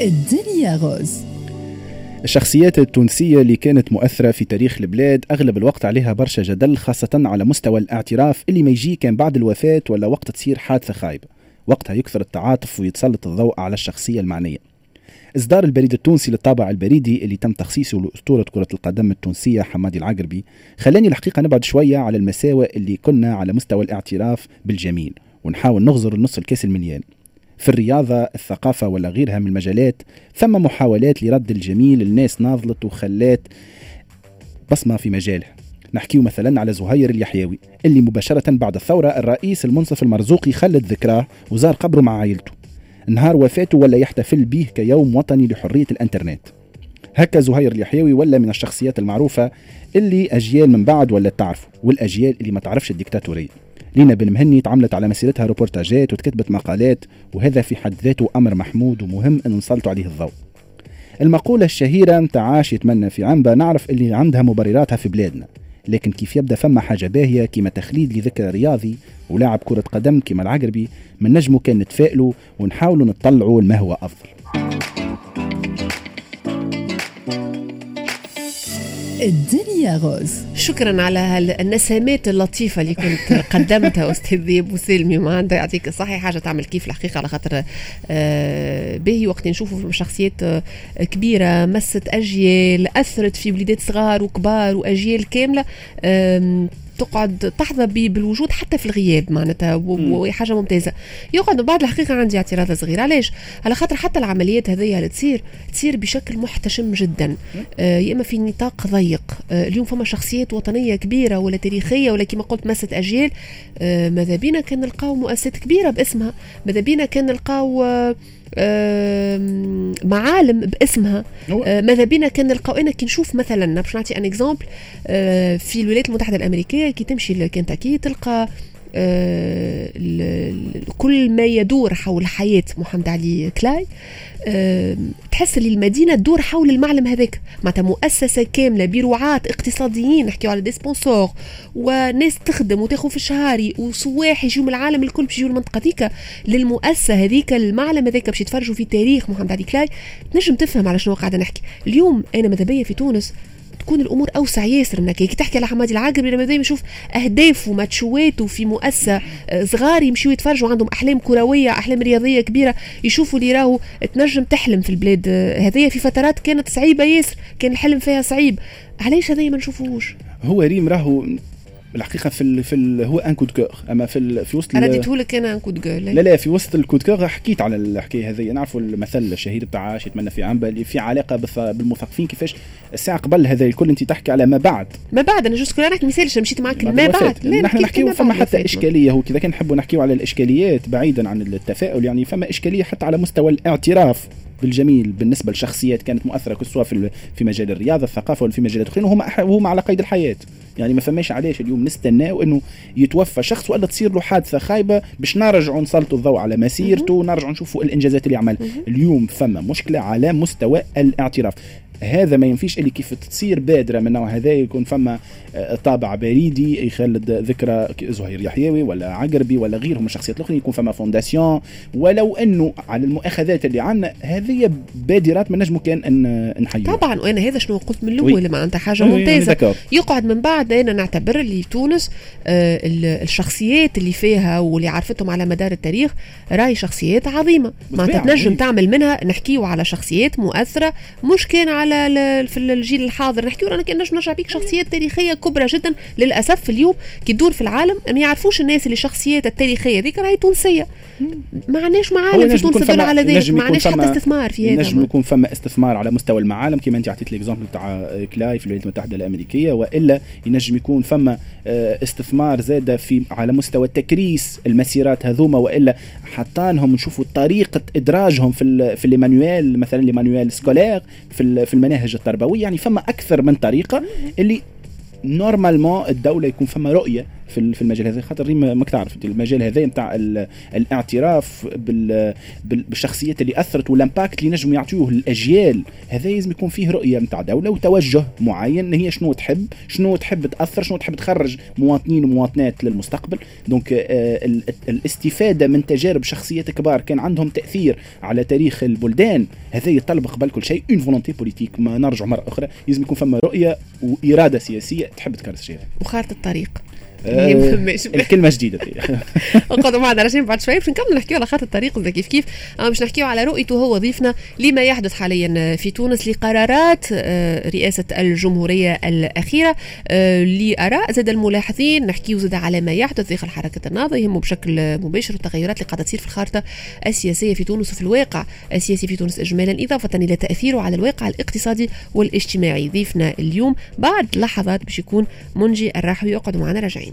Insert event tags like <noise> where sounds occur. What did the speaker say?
الدنيا غوز الشخصيات التونسية اللي كانت مؤثرة في تاريخ البلاد أغلب الوقت عليها برشا جدل خاصة على مستوى الاعتراف اللي ما يجي كان بعد الوفاة ولا وقت تصير حادثة خايبة. وقتها يكثر التعاطف ويتسلط الضوء على الشخصية المعنية. إصدار البريد التونسي للطابع البريدي اللي تم تخصيصه لأسطورة كرة القدم التونسية حمادي العقربي. خلاني الحقيقة نبعد شوية على المساوئ اللي كنا على مستوى الاعتراف بالجميل. ونحاول نغزر النص الكاس المليان. في الرياضة الثقافة ولا غيرها من المجالات ثم محاولات لرد الجميل الناس ناضلت وخلات بصمة في مجاله. نحكيو مثلا على زهير اليحيوي اللي مباشرة بعد الثورة الرئيس المنصف المرزوقي خلد ذكراه وزار قبره مع عائلته. نهار وفاته ولا يحتفل به كيوم وطني لحرية الإنترنت. هكا زهير اليحيوي ولا من الشخصيات المعروفة اللي أجيال من بعد ولا تعرفه والأجيال اللي ما تعرفش الديكتاتورية لينا بن مهني تعملت على مسيرتها روبورتاجات وتكتبت مقالات وهذا في حد ذاته أمر محمود ومهم أن نسلطوا عليه الضوء. المقولة الشهيرة متاع عاش يتمنى في عنبة نعرف اللي عندها مبرراتها في بلادنا. لكن كيف يبدأ فما حاجة باهية كيما تخليد لذكرى رياضي ولاعب كرة قدم كيما العقربي من نجمو كان نتفائلوا ونحاولوا نطلعوا هو أفضل. الدنيا غوز. شكرا على النسمات اللطيفة اللي كنت <laughs> قدمتها أستاذ أبو سلمي ما عنده يعطيك الصحة حاجة تعمل كيف الحقيقة على خاطر آه، باهي. وقت نشوفوا شخصيات آه، كبيرة مست أجيال أثرت في وليدات صغار وكبار وأجيال كاملة تقعد تحظى بالوجود حتى في الغياب معناتها وهي حاجة ممتازة. يقعد بعد الحقيقة عندي اعتراض صغير. علاش؟ على خاطر حتى العمليات هذه اللي تصير تصير بشكل محتشم جدا. آه يا إما في نطاق ضيق. آه اليوم فما شخصيات وطنية كبيرة ولا تاريخية ولا كما قلت مست أجيال آه ماذا بينا كان نلقاو مؤسسات كبيرة باسمها. ماذا بينا كان نلقاو آه معالم باسمها. آه، ماذا بينا كان نلقاو؟ أنا كي نشوف مثلا باش نعطي un exemple آه، في الولايات المتحدة الأمريكية كي تمشي لكنتاكي تلقى كل ما يدور حول حياة محمد علي كلاي آه، تحس اللي المدينة تدور حول المعلم هذاك. معناتها مؤسسة كاملة برعاة اقتصاديين نحكيو على des sponsors وناس تخدم وتاخذ في الشهاري وسواح يجيو من العالم الكل باش يجيو المنطقة هذيك للمؤسسة هذيك المعلم هذاك باش يتفرجوا في تاريخ محمد علي كلاي. تنجم تفهم على شنو قاعدة نحكي. اليوم أنا ماذا بيا في تونس؟ تكون الأمور أوسع. ياسر منك كي تحكي على حمادي العقربي لما دايما نشوف أهدافه وماتشواته في مؤسسة آه، صغار يمشيوا يتفرجوا عندهم أحلام كروية أحلام رياضية كبيرة يشوفوا اللي راهو تنجم تحلم في البلاد آه، هذيا في فترات كانت صعيبة ياسر كان الحلم فيها صعيب. علاش هذايا ما نشوفوش هو ريم راهو الحقيقة في ال في ال هو un coup de cœur أما في في وسط أنا اديته أنا un coup de cœur لا لا في وسط ال coup de cœur حكيت على الحكاية هذه. نعرفوا المثل الشهير بتاع عاش يتمنى في عنبه اللي في علاقة بالمثقفين كيفاش الساعة قبل هذا الكل أنت تحكي على ما بعد. ما بعد أنا جوست نحكي مثال مشيت معك ما بعد. نحن نحكيو فما حتى إشكالية هو كذا كان نحبوا نحكيو على الإشكاليات بعيدا عن التفاؤل يعني فما إشكالية حتى على مستوى الاعتراف بالجميل بالنسبة لشخصيات كانت مؤثرة سواء في في مجال الرياضة الثقافة ولا في مجالات أخرى وهم وهم على قيد الحياة. يعني ما فماش علاش اليوم نستناو إنه يتوفى شخص ولا تصير له حادثة خايبة باش نرجعوا نسلطوا الضوء على مسيرته ونرجعوا نشوفوا الإنجازات اللي عمل اليوم فما مشكلة على مستوى الاعتراف. هذا ما ينفيش اللي كيف تصير بادرة من النوع هذا يكون فما آه، طابع بريدي يخلد ذكرى زهير يحيوي ولا عقربي ولا غيرهم من الشخصيات الاخرى يكون فما fondation. ولو أنه على المؤاخذات اللي عندنا هذه بادرات ما نجموا كان أن نحيوها. طبعا وأنا هذا شنو قلت من الأول معناتها حاجة ممتازة. يقعد من بعد أنا نعتبر اللي تونس آه الشخصيات اللي فيها واللي عرفتهم على مدار التاريخ راهي شخصيات عظيمة. معناتها تنجم تعمل منها نحكيو على شخصيات مؤثرة مش كان على على في الجيل الحاضر. نحكي رانا كان نجم نرجع بيك شخصيات تاريخية كبرى جدا للأسف اليوم كي تدور في العالم ما يعرفوش الناس اللي الشخصيات التاريخية ذيك راهي تونسية. ما عندناش معالم في تونس تدل على ذلك ما عندناش حتى استثمار في هذا. نجم يكون فما استثمار على مستوى المعالم كما انت عطيت ال exemple تاع كلاي في الولايات المتحدة الأمريكية وإلا ينجم يكون فما آه، استثمار زاد في على مستوى تكريس المسيرات هذوما وإلا حطانهم نشوفوا طريقة إدراجهم في في ال manuel مثلا ل manuel scolaire في في المناهج التربوية يعني فما أكثر من طريقة اللي normalement الدولة يكون فما رؤية في في المجال هذا خاطر ريما ماك تعرف المجال هذا نتاع الاعتراف بالشخصيات اللي أثرت وال impact اللي نجم يعطيوه الاجيال هذا لازم يكون فيه رؤية نتاع دوله وتوجه معين هي شنو تحب؟ شنو تحب تأثر؟ شنو تحب تخرج؟ مواطنين ومواطنات للمستقبل. donc آه، الاستفادة من تجارب شخصيات كبار كان عندهم تأثير على تاريخ البلدان هذا يتطلب قبل كل شيء. une volonté politique ما نرجع مرة أخرى. لازم يكون فما رؤية وإرادة سياسية تحب تكرس شيء وخارطه الطريق. <laughs> <laughs> الكلمة جديدة نقعدوا <laughs> معنا رجعين بعد شوي. باش نكملوا نحكيو على خط الطريق كيف؟ كيف باش نحكيو على رؤيته هو ضيفنا لما يحدث حاليا في تونس لقرارات آه، رئاسة الجمهورية الأخيرة آه، لآراء زاد الملاحظين. نحكيو زاد على ما يحدث داخل حركة النهضه يهمه بشكل مباشر التغيرات اللي قاعدة تصير في الخارطة السياسية في تونس وفي الواقع السياسي في تونس اجمالا إضافة إلى تأثيره على الواقع الاقتصادي والاجتماعي. ضيفنا اليوم بعد لحظات باش يكون منجي الراحوي. يقعد معنا راجعين.